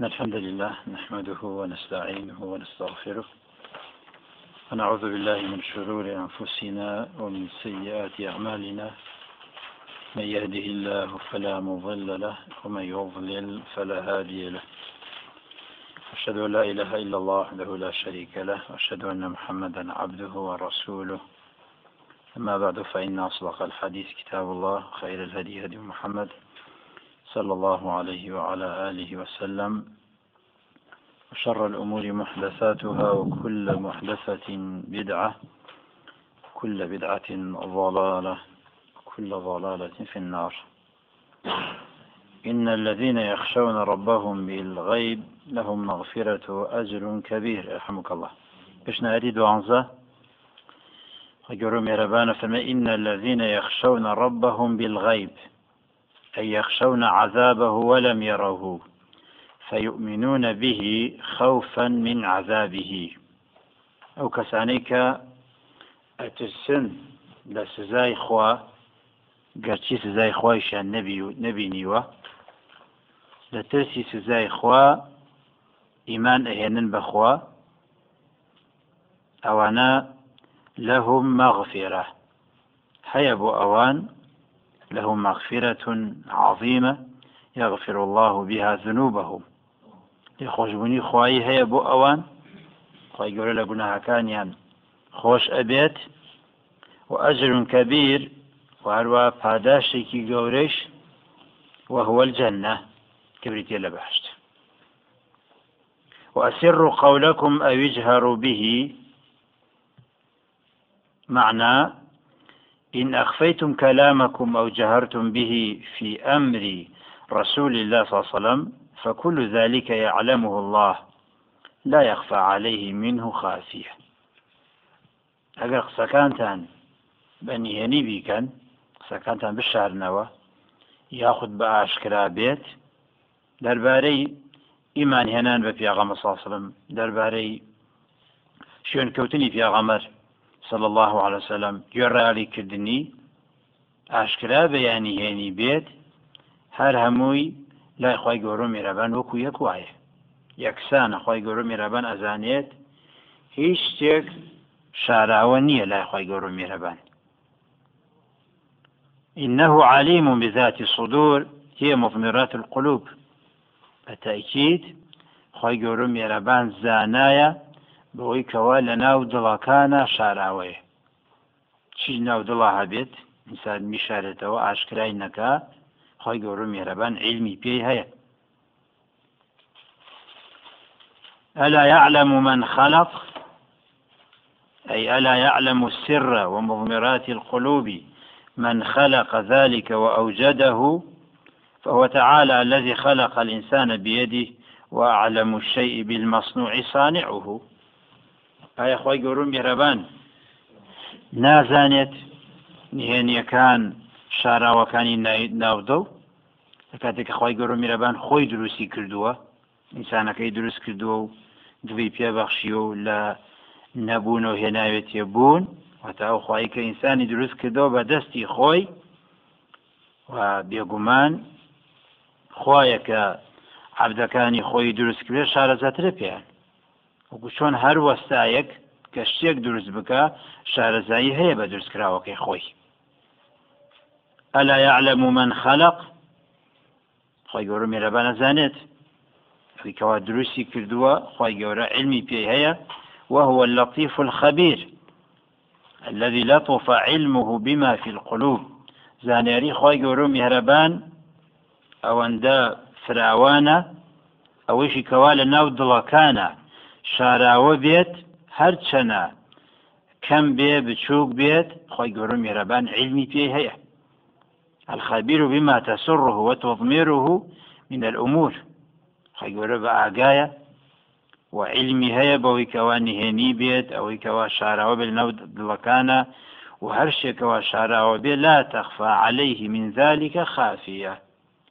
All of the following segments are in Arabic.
إن الحمد لله نحمده ونستعينه ونستغفره ونعوذ بالله من شرور أنفسنا ومن سيئات أعمالنا. من يهده الله فلا مضل له ومن يضلل فلا هادي له. أشهد أن لا إله إلا الله وحده لا شريك له. وأشهد أن محمدا عبده ورسوله. أما بعد فإن أصدق الحديث كتاب الله خير الهدي هدي محمد. صلى الله عليه وعلى آله وسلم. وشر الأمور محدثاتها وكل محدثة بدعة كل بدعة ضلالة وكل ضلالة في النار. إن الذين يخشون ربهم بالغيب لهم مغفرة وأجر كبير يرحمك الله. بشنا أريد وعنزة وقالوا ميربانا فما إن الذين يخشون ربهم بالغيب. أي يخشون عذابه ولم يروه فيؤمنون به خوفا من عذابه. أو كسانيك أتسن لسزاي خوا گەرچی سزای خۆیشیان نەبینیوە لە ترسی سزای خوا ئیمان ئەهێنن بەخوا ئەوانە لەهم مەغفرة هەیە بۆ ئەوان لهم مغفرة عظيمة يغفر الله بها ذنوبهم. لخۆشببوونی خوایی هەیە بۆ ئەوان خی گەورە لە گوناهەکانیان خۆش ئەبێت و ئەجر کەبیر وهروە پاداشێکی گەورەش وهو الجنة. كبريتي لبحشت وأسروا قولكم أو اجهروا به. معنى إن أخفيتم كلامكم أو جهرتم به في أمر رسول الله صلى الله عليه وسلم فكل ذلك يعلمه الله. لا يخفى عليه منه خافية. ئەگەر قسەکانتان بەنیهێنی بیکەن قسەکانتان بشارنەوە یاخود بە ئاشکرا بێت دەربارەی ئیمان هێنان بە پیاغەمە ساسرم دەربارەی شوێنکەوتنی پیاغەمەر صلى الله عليه وسلم گوێڕالی کردنی ئاشکرا بەیانی هێنی بێت هەر هەمووی لای خی گەۆرە میێرەبان وەکو یەک وایە یەکسانە خی گەۆرە میێرەبان ئەزانێت هیچ شتێک شاراوە نییە لای خی گەۆرە میێرەبان إنه عليم بذات الصدور هي مضمرات القلوب بتأكيد خی گەورە میێرەبان زانایە بەوەی کەوا لە ناو دڵەکانە شاراوەیە چی ناو دڵە هەبێت؟ ئینسان میشارێتەوە ئاشکرای نەکا. خۆی گەورە میێرەبان علمی پێی هەیە. ألا يعلم من خلق؟ أي ألا يعلم السر ومضمرات القلوب. من خلق ذلك وأوجده فهو تعالى الذي خلق الإنسان بيده وأعلم الشيء بالمصنوع صانعه. ئایا خی گەورم میێرەبان نازانێت نهێنیەکان شاراوەکانی ناودە و لە کاتێک خی گەورە میرەبان خۆی دروستی کردووە ئینسانەکەی دروست کردووە و دوی پێبەخشیە و لە نەبوون و هێناوێتێ بوون وتا ئەو خی کە ئینسانی دروست کردەوە بە دەستی خۆی و بێگومان خوایە کە عبدەکانی خۆی دروست کرێ شارەزاترە پێیان. وەکو چۆن هەر وەستایەک کە شتێک دروست بکە شارەزایی هەیە بە دروستکراوەکەی خۆی ئەلا يعلم من خلق؟ خۆی گەورە میێرەبان نەزانێت ئەویکەوا دروستی کردووە خۆی گەورە علمی پێی هەیە وهو اللطيف الخبير الذي لطف علمه بما في القلوب. زانياري خۆی گەورە میهرەبان ئەوەندە فراوانە ئەوەشی کەوا لە ناو دڵەکانە شاراوە بێت هەر چەنە کەم بێ بچووک بێت خۆی گەورە میێرەبان علمی پێی هەیە. الخبير بما تسره وتضمره من الأمور. خۆی گەورە بە ئاگایە وعلمی هەیە بەوەی کەوا نهێنی بێت ئەوەی کەوا شاراوە بێت نەو دڵەکانە و هەر شتێکەوە شاراوە بێ لا تەخفا عليه من ذلك خافیە.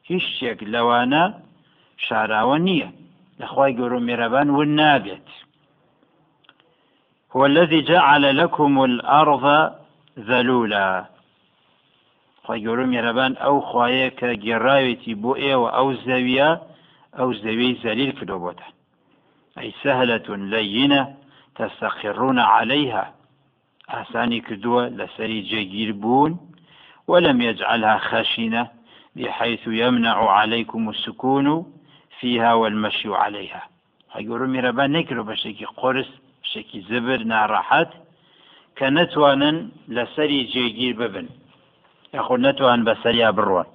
هیچ شتێک لەوانە شاراوە گەورە مێرەبان ون نابێت هو الذي جعل لكم الأرض ذلولا. مێرەبان ئەو خوایە کە گێڕاوێتی بۆ ئێوە ئەو زەویە أو زەوی زەلیل کردو أي سهلة لينة تستقرون عليها. ئاسانی کردووە لەسەری جێگیر بوون ولم يجعلها خشنة بحيث يمنع عليكم السكون فيها والمشي عليها. هەگەورە میرەبان نەکرۆ بەشێکی قرس شێکی زبر ناڕەحەت کە نەتوانن لەسەری جێگیر ببن یاخۆ نەتوان بەسەریا بڕوان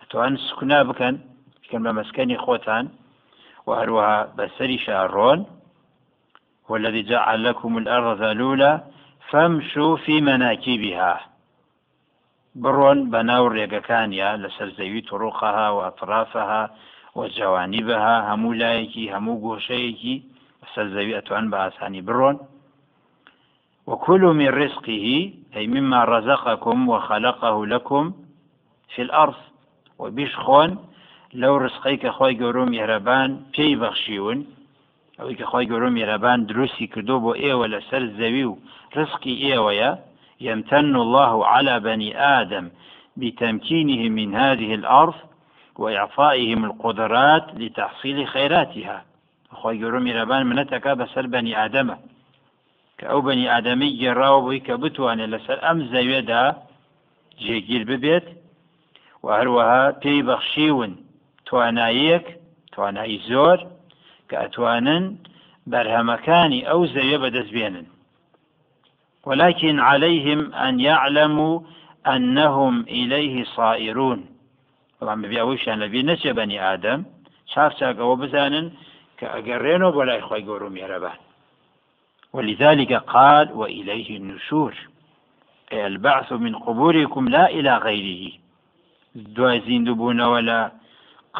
ئەتوان سکونا بکەن بکەن بە مەسکەنی خۆتان بەسەری شارڕۆن والذي جعل لكم الأرض ذلولا فامشوا في مناكبها. بڕۆن بە ناو ڕێگەکانیا لەسەر زەوی تڕوقها و ئەطرافها وجوانبها هەموو لایەکی هەموو گۆشەیەکی سەر زەوی ئەتوان بە ئاسانی بڕۆن. وكلوا من رزقه أي مما رزقكم وخلقه لكم في الأرض. وبيشخون لو رزقيك خوي قروم يهربان بي بخشيون أو خوي قروم يهربان دروسي كدوبو إيه ولا سر رزقي إيه ويا يمتن الله على بني آدم بتمكينه من هذه الأرض وإعطائهم القدرات لتحصيل خيراتها. خۆی گەورە میرەبان منەتەکە بەسەر بەنی ئادەمە کە ئەو بەنی ئادەمی گێڕاوە بووی کە بتوانێت لەسەر ئەم زەوێدا جێگیر ببێت و هەروەها پێی بەخشیون تواناییەک توانایی زۆر کە ئەتوانن بەرهەمەکانی ئەو زەوێ بەدەستبێنن ولكن عليهم أن يعلموا أنهم إليه صائرون. طبعا ببي أوشان لبي نسي بني آدم. شاف ساقوا بزانن كأقرينه بلا إخوة قورو ميربان ولذلك قال وإليه النشور. البعث من قبوركم لا إلى غيره. زیندوو بوونەوە لە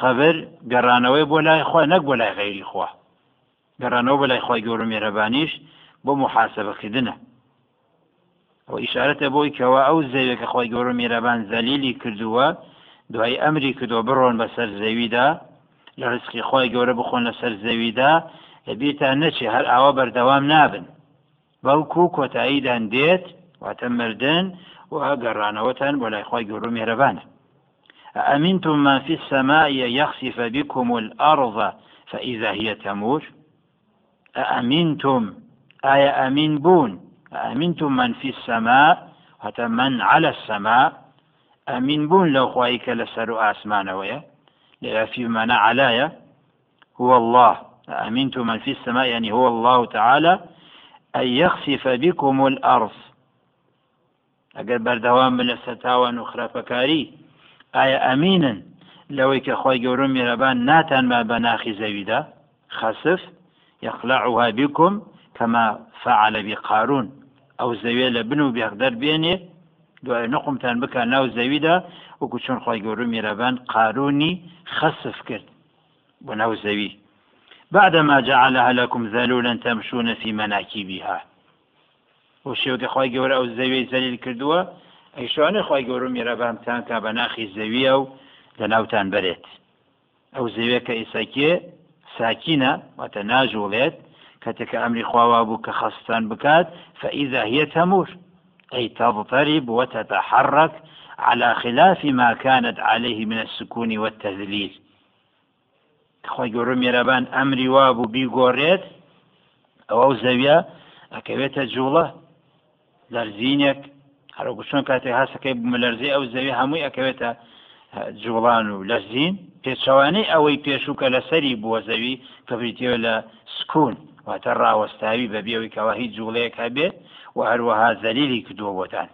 قەبر گەڕانەوەی بۆ لای خوا نەک بۆ لای غیری خوا گەڕانەوە بە لای خۆی گەورە مێرەبانیش بۆ محاسبەکردنە ئەو ئیشارەتە بۆی کەەوە ئەو زەوێکە خۆی دوای ئەمری کردو بڕۆن بەسەر زەویدا لە ڕسقی خۆی گەورە بخۆن لەسەر زەویدا لەبیتان نەچێ هەر ئاوە بەردەوام نابن. بەڵکو کۆتاییدان دێت واتە مردن و گەڕانەوەتان بۆ لای خۆی گەورە مێرەبانە أأمنتم من في السماء يخسف بكم الأرض فإذا هي تمور؟ أأمنتم؟ آية أمين بون. أأمنتم من في السماء؟ حتى من على السماء؟ أمين بون لو خوايك لسر آسمان ويا في معنى علايا هو الله. أمنت من في السماء يعني هو الله تعالى أن يخسف بكم الأرض. ئەگەر بەردەوام لە سەتاوان و خراپەکاری ئایا ئەمینن لەوەی کە خۆی گەورە میێرەبان ناتان ما بە ناخی زەویدا خەسف بكم كما فعل بقارون. ئەو زەوێ لە بن و دوای نقمتان بکە ناو زەویدا وەکو چۆن خۆی گەورە میێرەبان قارونی خەسف کرد بۆ ناو زەوی. بعدما جعلها لكم ذلولا تمشون في مناكبها وشێوکە خی گەورە ئەو زەوی زەلیل کردووە ئەی شوانە خی گەورە میێرەبامتان کا بە ناخی زەویە و لە ناوتان بەرێت. ئەو زەوێ کە ئیساکێ ساکینە واتە ناژوڵێت کەتێکە ئەمری خواوا بوو کە خەستان بکات فإذا هي تمور. أي تضطرب وتتحرك على خلاف ما كانت عليه من السكون والتذليل. خۆی گەورە میێرەبان ئەمری وا بوو بیگۆڕێت ئەوە زەویە ئەکەوێتە جوڵە. لەرزینێک هەروکو چۆن کاتێک هەسەکەی بمە لەرزی ئەو زەوی هەمووی ئەکەوێتە جوڵان و لەرزین. پێچەوانەی ئەوەی پێشووکە لەسەری بووە زەوی کە بریتەوە لە سکون واتە ڕاوەستاوی بە بێەوەی کەەوە هیچ جوڵەیەک هەبێت. و هەروەها زەلیلی کردووە بۆتان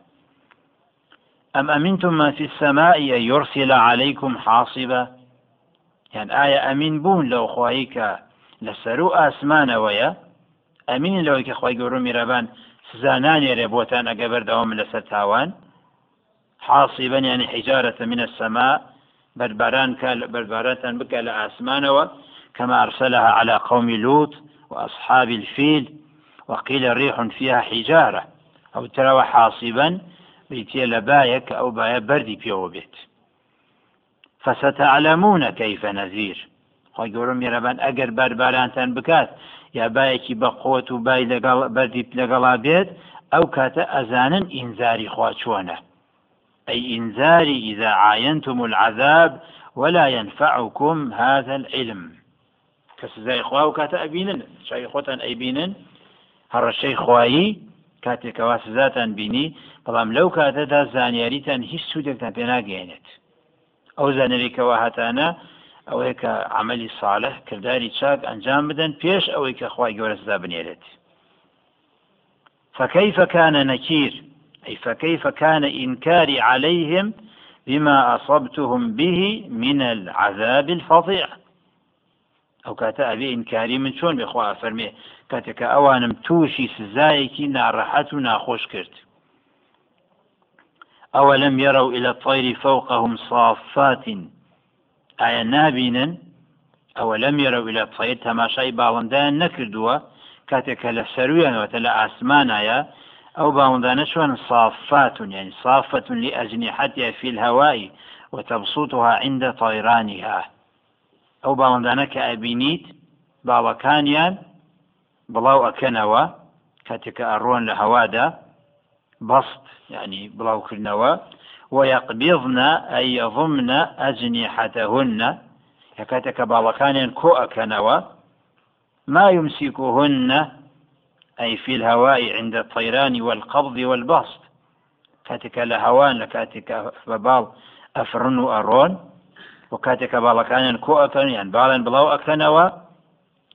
أم أمنتم ما في السماء أن يرسل عليكم حاصبا؟ یان ئایا ئەمین بوون لەو خواهی کە لەسەر و ئاسمانەوەیە ئەمین لەوەی کە خی گەورە میرەبان سزانانێرێ بۆتان ئەگە بەردەوام لەسەر تاوان؟ حاصبا يعني حجارة من السماء بربران بربران بك لآسمانوا كما أرسلها على قوم لوط وأصحاب الفيل. وقيل ريح فيها حجارة أو ترى حاصبا بيتي لبايك أو بايا بردي بيو بيت فستعلمون كيف نذير. خۆی گەورە میێرەبان ئەگەر بەربارانتان بکات یا باەکی بە قوت و بای لەگەڵ بەردی لەگەڵا بێت ئەو کاتە ئەزانن أي إنذاري إذا عاينتم العذاب ولا ينفعكم هذا العلم. کە سزای خوا و کاتە ئەبینن شای خۆتان ئەیبینن هەڕەشەی خوایی کاتێکەوە سزاتان بینی بەڵام لەو کاتەدا زانیاریتان هیچ سوودێکتان پێ ناگەێنێت ئەو زانەرێکەوە هاتانە ئەوەیە کە عملی ساڵح کردداری چاک ئەنجام بدەن پێش ئەوەی کە خخوای گەورە سزا بنێرێت. فكيف كان نكير أي فكيف كان إنكاري عليهم بما أصبتهم به من العذاب الفظيع ئەو کاتە ئەبێ ئینکاری من چۆن بێخوا فەرمێ؟ کاتێکە ئەوانم تووشی سزایەکی ناڕەحەت و ناخۆش کرد. ئەوە لەم يروا إلى الطير فوقهم صافات. ئایا نابینن؟ ئەوە لەم إلى الطير تەماشای باڵندیان نەکردووە. کاتێکە لە سەرویانەوەتە لە ئاسمانایە أو باوندانە شوان صافات يعني صافة لأجنحتها في الهواء وتبسطها عند طيرانها ئەو باڵندانە کە ئەبینیت باڵەکانیان بڵاو ئەکەنەوە کاتێکە ئەڕۆن لە هەوادا بەست ینی بڵاوکردنەوە ويقبضن أي يضمن أجنحتهن. كاتك باڵەکانیان کۆ ئەکەنەوە ما يمسكهن أي في الهواء عند الطيران والقبض والبسط. كاتك لهوان لكاتك ببال أفرن أرون و کاتێکە باڵەکانیان کۆ ئەکەن یان باڵێن بڵاو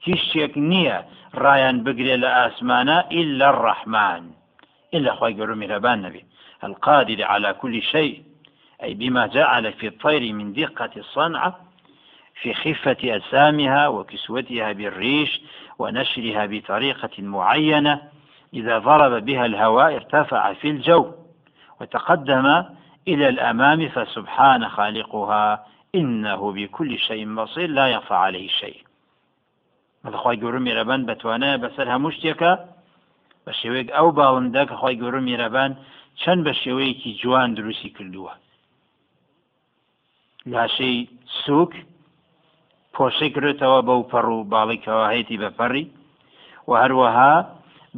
ئەکەنەوە هیچ شتێک نییە ڕایان بگرێت لە ئاسمانە إلا الرحمن. إلا خی گەور میرەبان نبي القادر على كل شيء. أي بما جعل في الطير من دقة الصنعة في خفة أجسامها وكسوتها بالريش ونشرها بطريقة معينة. إذا ضرب بها الهواء ارتفع في الجو وتقدم إلى الأمام فسبحان خالقها إنه بكل شيء بصير لا يخفى عليه شيء. بەخوای گەورە میێرەبان بەتوانە بەسەر هەموو شتێکە بە شێوەیەک ئەو باوەندە کە خی گەورە میێرەبان چەند بە شێوەیەکی جوان دروستی کردووە. لاشەی سوک پۆشەی کرێتەوە بەو پەڕ و باڵێکەوە هەیەی بەپەڕی و هەروەها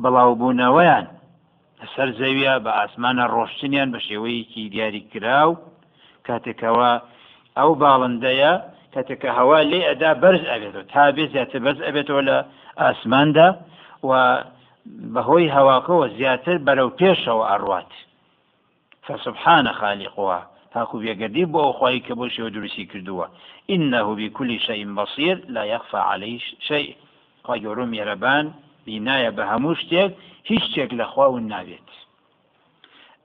بەڵاوبوونەوەیان لەسەر زەویە بە ئاسمانە ڕۆشتنیان بە شێوەیەکی دیاری کراو کاتێکەوە ئەو باڵندەیە کاتێکە هەوا لێ ئەدا بەرز ئەبێتەوە تا بێ زیاتر بەرز ئەبێتەوە لە ئاسماندا و بەهۆی هەواکەوە زیاتر بەرەو پێشەوە ئەڕوات فسبحانە خالیقەوە تاکو بێگەردی بۆ ئەوخوای کە بۆ شێوە دروستی کردووە إنه بكل شيء بصير. لا يخفى عليه شيء. خی گەورە میێرەبان بینایە بە هەموو شتێک هیچ شتێک لە خواون نابێت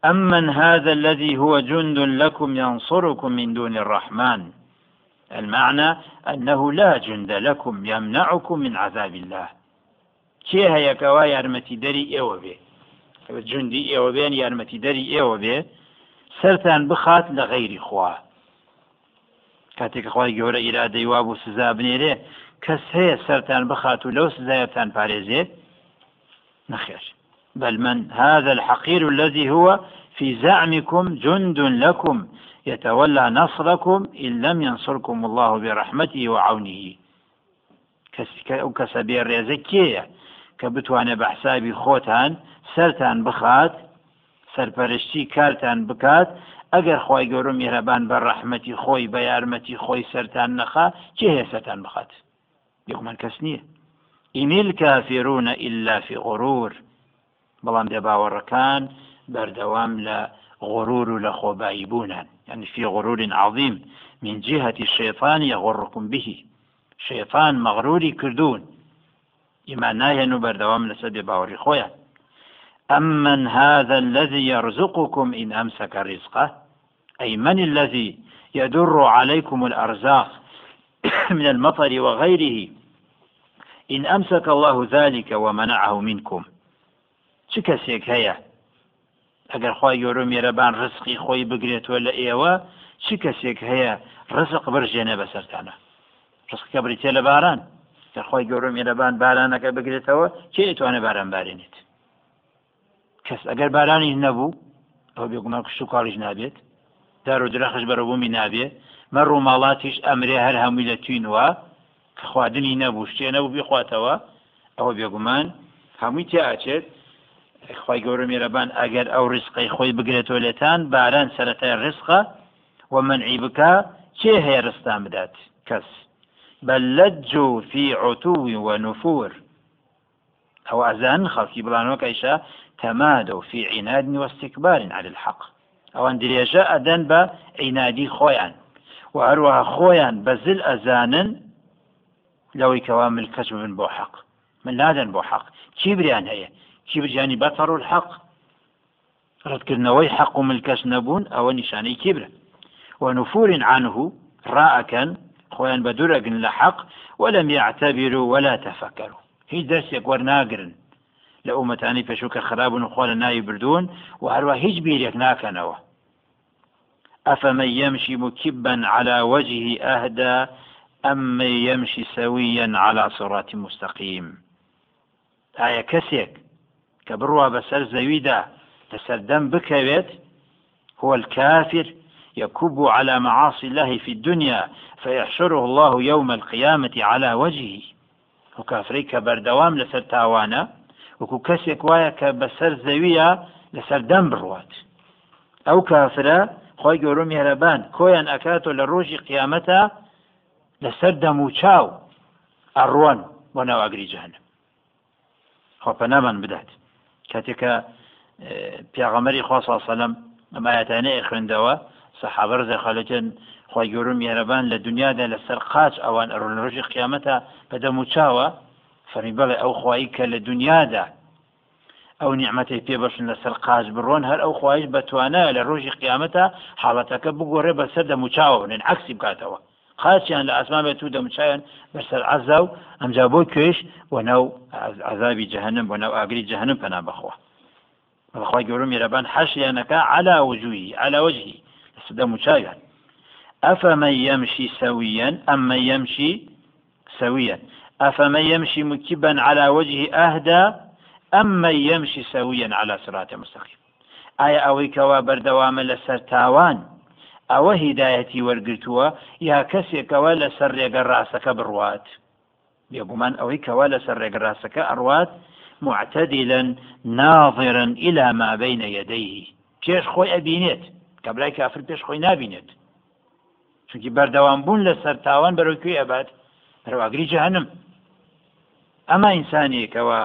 أمن هذا الذي هو جند لكم ينصركم من دون الرحمن. المعنى أنه لا جند لكم يمنعكم من عذاب الله. كي هيا كوا يارمتي دري أيوه بي جندي أيوه بين يارمتي دري أيوه بي سرتان بخات لغير خواه کاتێک خۆی گەورە ئیرادەی وا بوو سزا بنێرێ کەس هەیە سەران بخات و لەو سزایەتان پارێزێت نەخێر بل من هذا الحقير الذي هو في زعمكم جند لكم يتولى نصركم إن لم ينصركم الله برحمته وعونه. ڕێزە کێیە کە بتوانێت بە حسابی خۆتان بخات سەرپەرشتی کارتان بکات. ئەگەر خی گەورم میێرەبان بە ڕەحمەتی خۆی بە یارمەتی خۆی سەران نەخا چێ هەیە سەران بخات؟ یخمان کەس نییە ئینیل کافێرونە ئللا في غرور. بەڵام دێ باوەڕەکان بەردەوام لە غرور خۆبایی بوونان يعني في غرور عظيم من جهة الشيطان يغركم به. شيطان مغروري كردون. إما ناهن بردوام لسد باوري خويا. أمن هذا الذي يرزقكم إن أمسك رزقه؟ أي من الذي يدر عليكم الأرزاق من المطر وغيره؟ إن أمسك الله ذلك ومنعه منكم. کەسێک هەیە ئەگەر خی گەورە میێرەبان ڕسقی خۆی بگرێتەوە لە ئێوە چ کەسێک هەیە ڕزق بژێنێ بەسەرتانە؟ ڕسقکە بریتێ لە باران. دەخوای گەورە میێرەبان بارانەکە بگرێتەوە چێ ئێتوانە باران بارێنێت؟ کەس ئەگەر بارانی نەبوو ئەو بێگومان کشت و کاڵیش نابێت دار و درەخش بەرەبوومی نابێ مە ڕووماڵاتیش ئەمرێ هەر هەمووی لە توینوە کە خواردنی نەبوو شتێ نەبوو بیخواتەوە ئەوە بێگومان هەمووی تێ ئاچێت خی گەورە میێرەبان ئەگەر ئەو ڕسقی خۆی بگرێتەوە لێتان باران سەرەتای ڕسقە و منعی بکە چێ هەیە ڕستان بدات؟ کەس. بل لجوا في عتو ونفور أو أزان خلقي بلانوك إيشا تمادوا في عناد واستكبار على الحق. أو أن دريجة أدن بعنادي خويا وأروها خويا بزل أزانا لو كوام الكسب من بو حق من لادن بو حق كبريان هي كبرياني بطروا الحق؟ ردكرنەوەی حق و ملکەش نەبوون ئەوە نیشانەی کبرە ونفور عنه ڕائەکەن خۆیان بە دوورەگن لە حەق ولم يعتبروا ولا تفكروا. هیچ دەستێک وەرناگرن لە ئومەتانی پێشوو کە خراپبوون خۆ لە ناوی بردوون هەروە هیچ بیرێک ناکەنەوە أفمن يمشي مكبا على وجهه أهدى أم من يمشي سويا على صراط مستقيم. آية كسيك. كبروا بسر زويدا لسردم بكويت هو الكافر يكب على معاصي الله في الدنيا فيحشره الله يوم القيامة على وجهه. و کافرەی کە بەردەوام لەسەر تاوانە وەکو کەسێک وایە کە بەسەر زەویە لەسەر دەم بڕوات ئەو کافرە خۆی گەورە میهرەبان کۆیان ئەکاتۆ لە ڕۆژی قیامەتە لەسەر دەم و چاو ئەڕوان بۆ ناواگری جانم خۆپەنامان بدات کاتێکە پیاغەمەری خوا سەلم ئەمایەتانەیە خوێندەوە سەحابە ڕزە خەلەتێن خی گەورم میێرەبان لە دنیادا لەسەر قاچ ئەوان ئەڕۆن ڕۆژی قیامەتە بەدەم و چاوە فەری بڵێ ئەو خوایی کە لە دنیادا ئەو نیعممەتی پێبشن لەسەر قاچ بڕۆن هەر ئەو خواهش بەتوانە لە ڕۆژی قیامەتە حاڵەتەکە بگۆڕێ بەسەر دەموچاوە بنێن عکسی بکاتەوە. خاچیان لە ئاسمان بێت و دەموچیان بەسەر عزا و ئەمجا بۆ کوێش بۆ ناو عذابی جەهنم بۆ ناو ئاگری جەهنم پنا بخوا. بەخوای گەورم میێرەبان حەشیانەکە علا وجووی علا وجهی دەموچاویان أفمن يمشي سويا أم من يمشي سويا أفمن يمشي مكبا على وجهه أهدى أم من يمشي سويا على صراط مستقيم ئەوەی کەوا بەردەوامە لەسەر تاوان؟ ئەوە هیدایەتی وەرگتووە یا کەسێکەوە لەسەر ڕێگە ڕاستەکە بڕوات. بێگومان ئەوەی کەوا لەسەر ڕێگە ڕاستەکە ئەڕوات معتدلا ناظرا إلى ما بين يديه پێش خۆی ئەبینێت کە برای کافر پێش خۆی نبینێت چونکی بەردەوام بوون لە سەر تاوان بەرەو کوێ ئەبات بەرەواگری جەهنم. ئەمە ئینسانێکەوە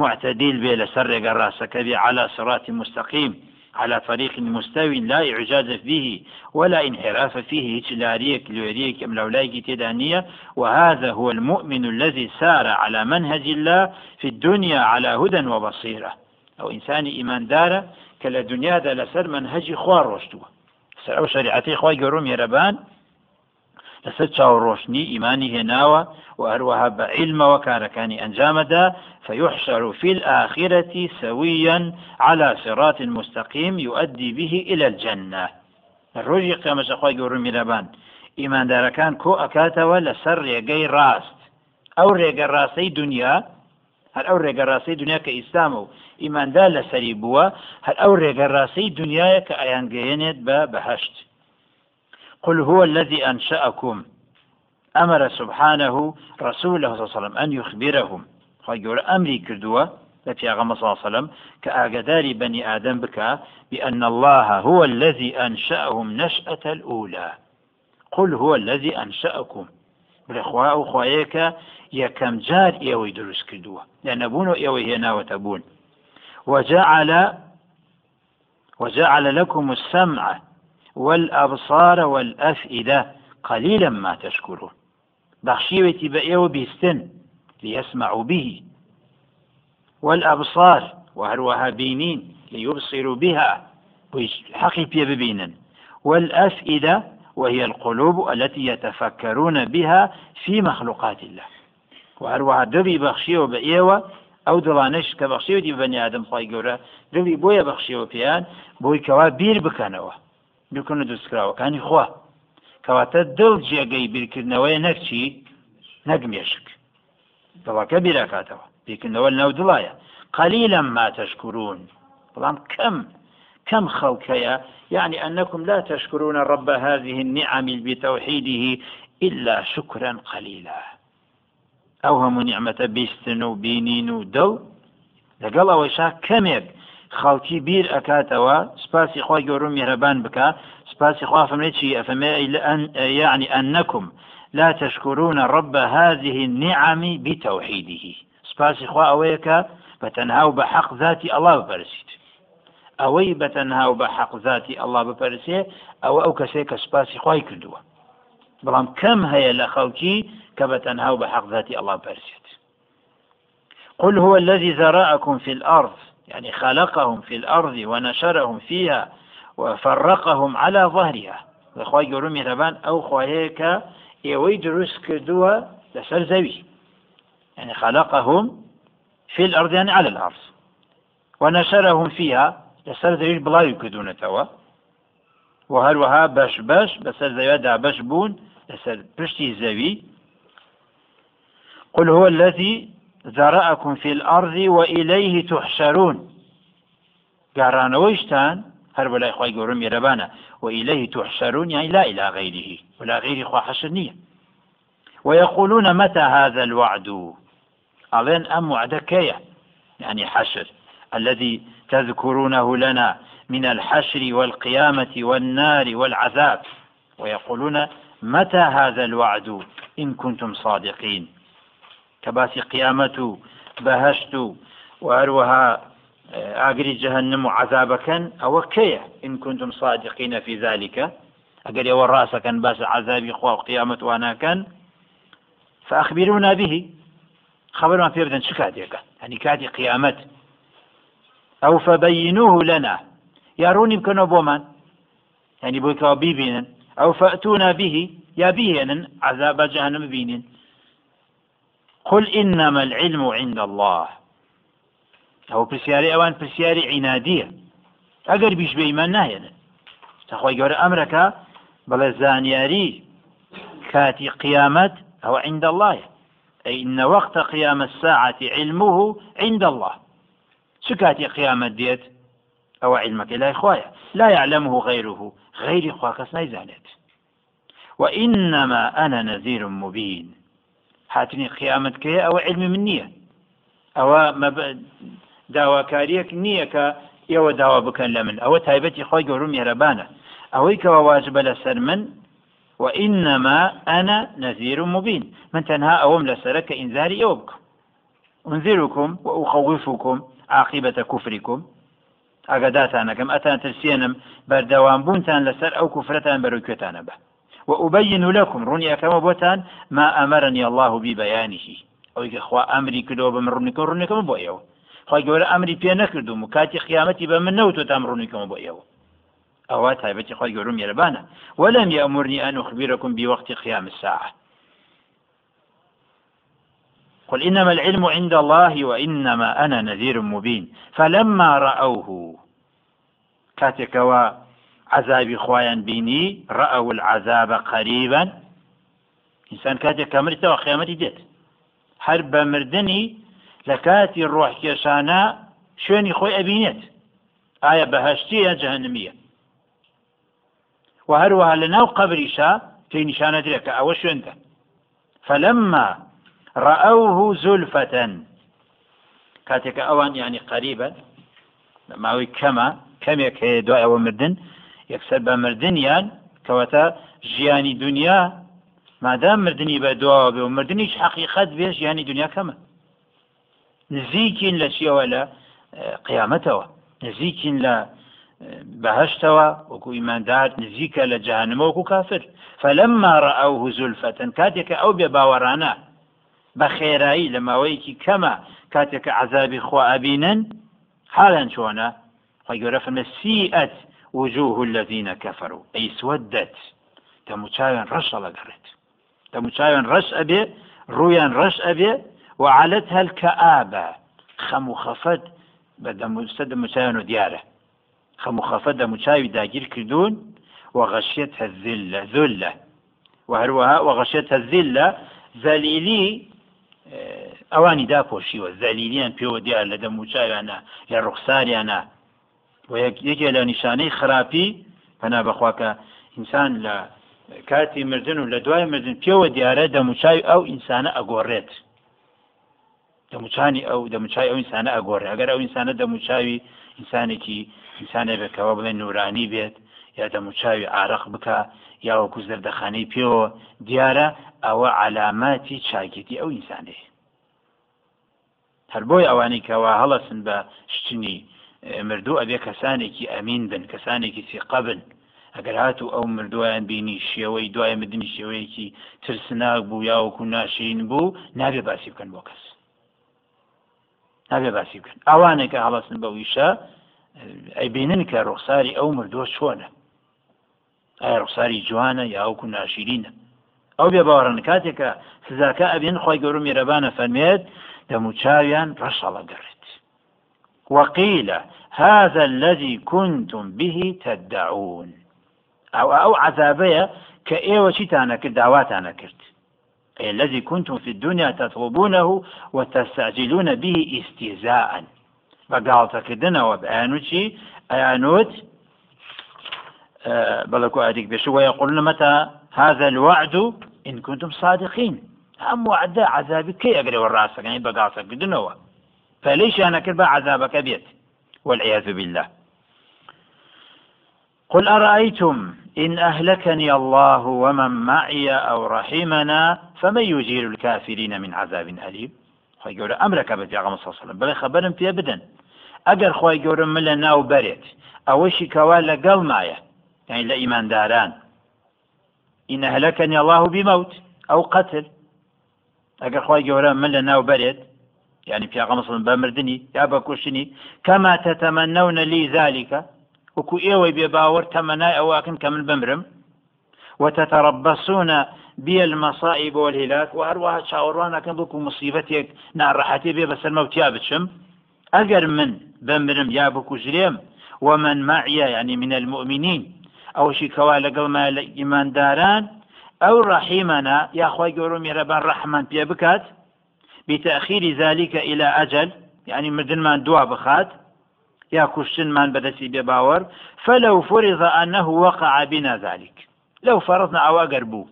معتدل بێ لەسەر ڕێگە ڕاستەکە بێ على صراط مستقيم على طريق مستوي لا إعجاز فيه ولا انحراف فيه. هيك لاريك لوريك أم لولايك تدانية. وهذا هو المؤمن الذي سار على منهج الله في الدنيا على هدى وبصيرة. أو إنسان إيمان دارة كلا دنيا دا لسر منهج خوار رشدوه سر أو شريعتي خواي قروم يربان لەسەر چاوڕۆشنی ئیمانی هێناوە و هەروەها بە ئەنجامەدا فيحشر في الآخرة سويا على صراط مستقيم يؤدي به إلى الجنة. الرجي قيامة أخوي قول ميرابان إيمان داركان كو أكاتوا لسر ريقي راست. أو ريقي راسي دنيا. هل أو ريقي راسي دنيا كإسلام إيمان دار لسري بوا. هل أو ريقي راسي دنيا كأيان قينت ببهشت قل هو الذي أنشأكم. أمر سبحانه رسوله صلى الله عليه وسلم أن يخبرهم. خيور أمري كردوة لفي أغمى صلى الله عليه وسلم كأغدار بني آدم بك بأن الله هو الذي أنشأهم نشأة الأولى. قل هو الذي أنشأكم. بالإخواء أخوائك يكم جار إيوي دروس كردوة. لأن بونو إيوي هنا وتبون. وجعل وجعل لكم السمع والأبصار والأفئدة قليلا ما تشكرون. بخشيوتي بأيو بيستن ليسمعوا به. والأبصار وهروها بينين ليبصروا بها. حقي بي ببينا. والأفئدة وهي القلوب التي يتفكرون بها في مخلوقات الله. وهروها دبي بخشيو بأيوة ئەو دڵانش کە بەخشێتی بەنی ئادەم خی گەورە دڵی بۆیە بەخشیەوە پێیان بۆی کەوا بیر بکەنەوە بیکردە دەستکراوەکانی خوا. کەواتە دڵ جێگەی بیرکردنەوەی نەکچی نەگمێشک دڵەکە بیراکاتەوە. بیرکردنەوە ناو دڵایە. قليلا ما تشكرون بەڵام كم كم خلقيا يعني أنكم لا تشكرون رب هذه النعم بتوحيده إلا شكرا قليلا أوهم نعمة بيستن وبينين ودل لقل أوشا كميك خەڵکی بیر ئەکاتەوە سپاسی خۆی گەورم میهرەبان بکە. سپاسی خوا فەمێ چی؟ ئەفەمێ یعنی ئەنەکم. لا تشكرون رب هذه النعم بتوحيده سباسي خوا أويك بتنهاو بحق ذاتي الله ببرسيت ئەوەی بەتەنها و بە حەق ذاتی ئەله بپەرسێ ئەوە ئەو کەسێک کە سپاسی خی کردووە. بەڵام کەم و بە قل هو الذي ذرأكم في الأرض. يعني خلقهم في الأرض ونشرهم فيها وفرقهم على ظهرها. خی گەورم میهرەبان ئەو خواهەیە کە ئێوەی دروست لەسەر زەوی يعني خلقهم في الأرض يعني على الأرض ونشرهم فيها لەسەر زەویش بڵاوی کردوونەتەوە و هەروەها بەش بەش بەسەر زەویدا بەش بوون لەسەر پشتی زەوی قل هو الذي ذرأكم في الأرض وإليه تحشرون. قارانەوەیشتان هەر بەلای خی گەورم میێرەبانە وإليه تحشرون يعني لا إلى غيره ولا غير خوا حشر نییە ويقولون متى هذا الوعد؟ أظن أم وعدكية يعني حشر الذي تذكرونه لنا من الحشر والقيامة والنار والعذاب. ويقولون متى هذا الوعد؟ إن كنتم صادقين. كباس قيامة بهشت وأروها ئاگری جهنم و عذابەکەن ئەوە کەیە؟ إن كنتم صادقين في ذلك. ئەگەر ئێوە ڕاستەکەن باس عذابی خوا و قیامەت واناکەن فأخبرونا به. بدەن چ کاتێکە؟ هەنی کاتی قیامەت. ئەو فەبەینوه لەنا یاڕوونی بکەنەوە بۆمان ینی بۆی کەەوە بیبینن. ئەو فەتونا به. یا بهێنن عذاب جهنم ببینن قل إنما العلم عند الله. ئەو پرسیاری ئەوان پرسیاری عینادیە ئەگەر بیش بە ئیمان نایەنن تەخۆی گەورە ئەمرەکە بەڵێ زانیاری كاتي قيامت أو عند الله. أي إن وقت قيام الساعة علمه عند الله. سكاتي قيامة ديت؟ أو علمك لا إخوايا لا يعلمه غيره. غير إخواك نيزانت وإنما أنا نذير مبين. هاتني قيامتك أو علم منية أو مب... داواکاریەک نییە کە ئێوە داوا بکەن لە من ئەوە تایبەتی خۆی گەورم میێرەبانە ئەوەی کەەوە واجبە من؟ وإنما أنا نذير مبين. من تنها أوم لسرك إنذاري أوبك أنذركم وأخوفكم عاقبەتە کوفریکم ئاگاداتانەکەم ئەتان ترسێنم بەردەوام بوونتان لەسەر ئەو کوفرەتان بەرەو کوێتانە بە وأبين لكم روني أكما بوتان ما أمرني الله ببيانه. أو خوا أمري كدو بمرونيكم رونيكم بو إيو خوا جورا أمري بي نكردو مكاتي خيامتي بمن نوتو تامرونيكم بو إيو أو تايبتي خوا جورا ميربانا ولم يأمرني أن أخبركم بوقت قيام الساعة. قل إنما العلم عند الله وإنما أنا نذير مبين. فلما رأوه كاتكوا عذابی خۆیان بینی ڕەول عذابە قەریبەن ئینسان کاتێک کەمرتەوە خێمەتی دێت. هەر بە مردنی لە کاتی ڕۆحکێشانە شوێنی خۆی ئەبینێت. ئایا بەهشتی یا جەهنمیە؟ و هەروەها لە ناو قبریشا پێی نیشانە درێت کە ئەوە شوێنتە فلما رأوه زلفة. کاتێککە ئەوان ینی قەریبەن لە ماوەی کەمە کەمێک هەیە دوای ئەوە مردن یەکسەر بە مردیان کەواتە ژیانی دنیا مادام مردنی بە دواوە بێ و مردنیش حقیقت بێ ژیانی دنیا کەمە. نزیکین لە چیەوە لە قیامەتەوە. نزیکین لە بەهشتەوە وەکو ئیماندار نزیکە لە جاهنمە وەکو کافر. فلما رأوه زلفة کاتێکە ئەو بێ باوەڕانە. بە خێرایی لە ماوەیەکی کەمە کاتێککە عذابی خوا ئەبینن حالان چۆنە؟ خی گەورە فمە سیئەت وجوه الذين كفروا. أي سودت. دەموچاوێن ڕەشە لەگەڕێت دەموچاوێن ڕەش ئەبێ ڕویان ڕەش ئەبێ وعلت هەلکەئابە خەم و خەفەت بە دەموستە دەموچاوێن و دیارە خەم و خەفەت دەموچاوی داگیر کردوون وغەشێت هەزلە زلە وهروها وغەشێت هەزلە زەلیلی ئەوانی داپۆشیوە زەلیلیان پێوە دیار لە دەموچاویانە لە و یەکێ لە نیشانەی خراپی پەنا بەخواکە ئینسان لە کاتی مردن و لە دوای مردن پێوە دیارە دەموچاوی ئەو ئینسانە ئەگۆڕێت. دەموچانی ئەو دەموچای ئەو ئینسانە ئەگۆڕێ ئەگەر ئەو ئینسانە دەموچاوی ئینسانێکی ئینسانە بێکەوە بڵێن نورانی بێت یا دەموچاوی ئارەق بکە یاوەکو زەردەخانەی پێوە دیارە ئەوە علاماتی چاکێتی ئەو ئینسانەیە. هەر بۆی ئەوانەی کەوا هەڵەسن بە شتنی مردوو ئەبێ کەسانێکی ئەمین بن کەسانێکی سیقە بن. ئەگەر هاتو ئەو مردویان بینی شێوەی دوای مدنی شێوەیەکی ترسناک بوو یاوەکو ناشین بوو نابێ باسی بکەن بۆ کەس. نابێ باسی بکەن ئەوانێکە هەڵەسن بە ویشە ئەیبینن کە ڕوخساری ئەو مردووە چۆنە؟ ئایا ڕوخساری جوانە یاوەکو ناشرینە ئەو بێ باوەڕن کاتێکە سزاکە ئەبێن خۆی گەورم میێرەبانە فەرمێت دەموچاویان ڕەشەڵەگەڕێت وقيل هذا الذي كنتم به تدعون. أو أو عذابية كأيوة شتانا كدعواتانا كرت. أي الذي كنتم في الدنيا تطلبونه وتستعجلون به استهزاء. بقالتا كدنا وبآنوتي آنوت أه بلكو أديك بشو ويقولون متى هذا الوعد؟ إن كنتم صادقين. ئەم وعدە عذابی کەی ئەگرەوە ڕاستەکەنی بەگاسەکردنەوە فليشانە کرد بە عذابەکە بێت والعياذ بالله. قل أرأيتم إن أهلكني الله ومن معي أو رحمنا فمن يجير الكافرين من عذاب أليم؟ خۆی گەورە ئەمرەکە بە جاغم سەسەڵم بڵێ خەبەرم پێ بدەن ئەگەر خۆی گەورم من لە ناو بەرێت ئەوەشی کەوا لەگەڵ مایە یعنی لە ئیمانداران إن أهلكني الله بموت أو قتل. ئەگەر خی گەورە من لە ناو پیاغەمەسڵم بە مردنی یا بە کوشتنی کەما تەتەمەنەونە لی ذلكکە وەکو ئێوەی بێ باوەڕ تەمەنای ئەوواکن کە من بمرم وتتربصون بي المصائب والهلاك وهروها چاوەڕوانەکەم بکو مصیبەتێک ناڕەحەتی بێ بەسەر مەوتیا بچم ئەگەر من بمرم یا بکوژرێم ومن معي يعني من المؤمنين ئەو شی کەوا لەگەڵ ما لە ئیمانداران ئەو ڕحیمەنا یاخوای گەورە میێرەبان ڕەحمان پێ بکات بتأخير ذلك إلى أجل يعني مردنمان دوا بخات يا كشتنمان بدسي بباور فلو فرض أنه وقع بنا ذلك. لو فرضنا أو أقر بو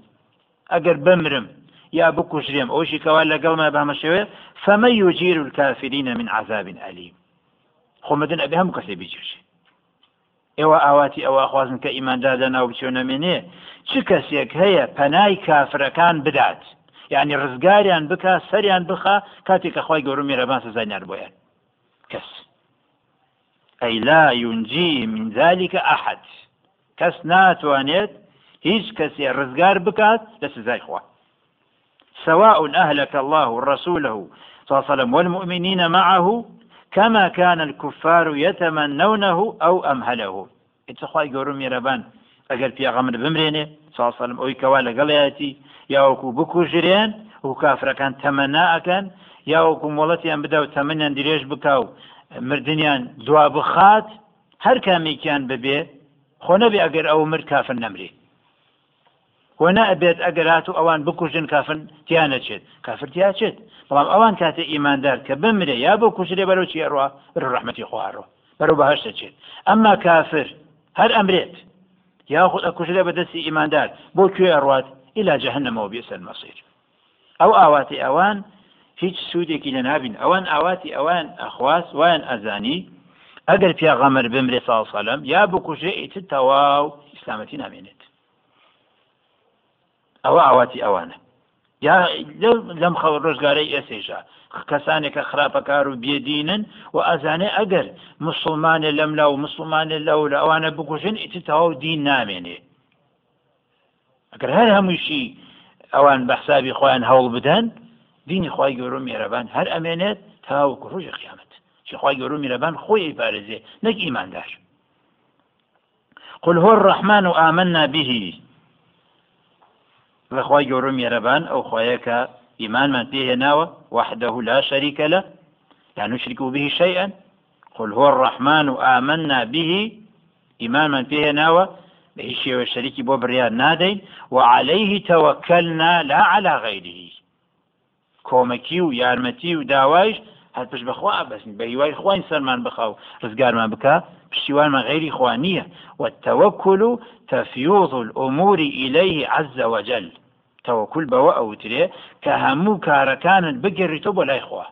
أقر بمرم يا بكشريم أو شي كوال لقل ما بهم الشوية فمن يجير الكافرين من عذاب أليم؟ خمدن أبي هم كسي بيجيش ئێوە ئاواتی ئەوە خوازن کە ئیماندادە ناو بچۆنە مێنێ چ کەسێک هەیە پەنای کافرەکان بدات؟ یعنی ڕزگاریان بکە سەریان بخە کاتێک کە خی گەورم میێرەبان سزانیان بۆیان. کەس. ئەی لا یونجی من ذلكکە ئەحد کەس ناتوانێت هیچ کەسێ ڕزگار بکات لە سزای خوا. سواء أهلك الله رسوله صلى الله عليه وسلم والمؤمنين معه كما كان الكفار يتمنونه أو أمهله. اتخواي قورم يربان ئەگەر پیاغەمر بمرێنێ ساسەلم ئەوی کەوا لەگەڵایەتی یاوەکو بکوژرێن و کافرەکان تەمەنا ئەەکەن یاوەکو مۆڵەتیان بدا و تەمەنیان درێژ بکە و مردیان دوا بخات هەر کامێکیان ببێ خۆ نەبێ ئەگەر ئەو مرد کافر نەمرێ. خۆ نەبێت ئەگەر هات و ئەوان بکوژن کافن تیانەچێت کافرتیاچێت بەڵام ئەوان کاتێ ئیماندار کە بمرێ یا بۆ کوشرێ بەرەو چێڕوە بەرە ڕحمەتی خوارەوە بەرەو بەهشتە چێت. ئەمما کافر هەر ئەمرێت. یا خود ئەکوژرێ بەدەستی ئیماندار بۆ کوێ ئەڕوات ئیلا جەهنمەوە بێسەر مەسیر ئەو ئاواتی ئەوان هیچ سوودێکی لە نابین. ئەوان ئاواتی ئەوان ئەخواست وایان ئەزانی ئەگەر پیاغەمەر بمرێ ساڵ سەلم یا بکوژێ ئیتر تەواو ئیسلامەتی نامێنێت. ئەوە ئاواتی ئەوانە. یا لەم خەڵ ڕۆژگارەی ئێسێژە کەسانێکە خراپەکار و بێدینن و ئەزانێ ئەگەر مسلمانێ لەم لا و مسلمانێ لەو لە ئەوانە بکوژن ئیتتەواو دین نامێنێ. ئەگەر هەر هەمووشی ئەوان بە حسابی خۆیان هەوڵ بدەن دینی خی گەورە میێرەبان هەر ئەمێنێت تاوەکو ڕۆژی قیامەت. چی خی گەورە میێرەبان خۆی پارێزێ نەک ئیماندار. قل هو الرحمن آمنا به. لەخوای گەورە میێرەبان ئەو خۆیەکە ئیمانمان پێهێناوە وحده لا شريك له لا نشرك به شيئا. قل هو الرحمن آمنا به إيمان من فيه ناوى بهش شريكي بو بريان نادين وعليه توكلنا لا على غيره. کۆمەکی و یارمەتی و داوایش هەر پشت بەخوا بەسن بە هیوای خوین سەرمان پشتیوانمان غیری خوانیە والتوكل تفيوض الأمور إليه عز وجل. تەوەکول بەوە ئەوترێ کە هەموو کارەکانت بگەڕیتەوە بۆ لای خوا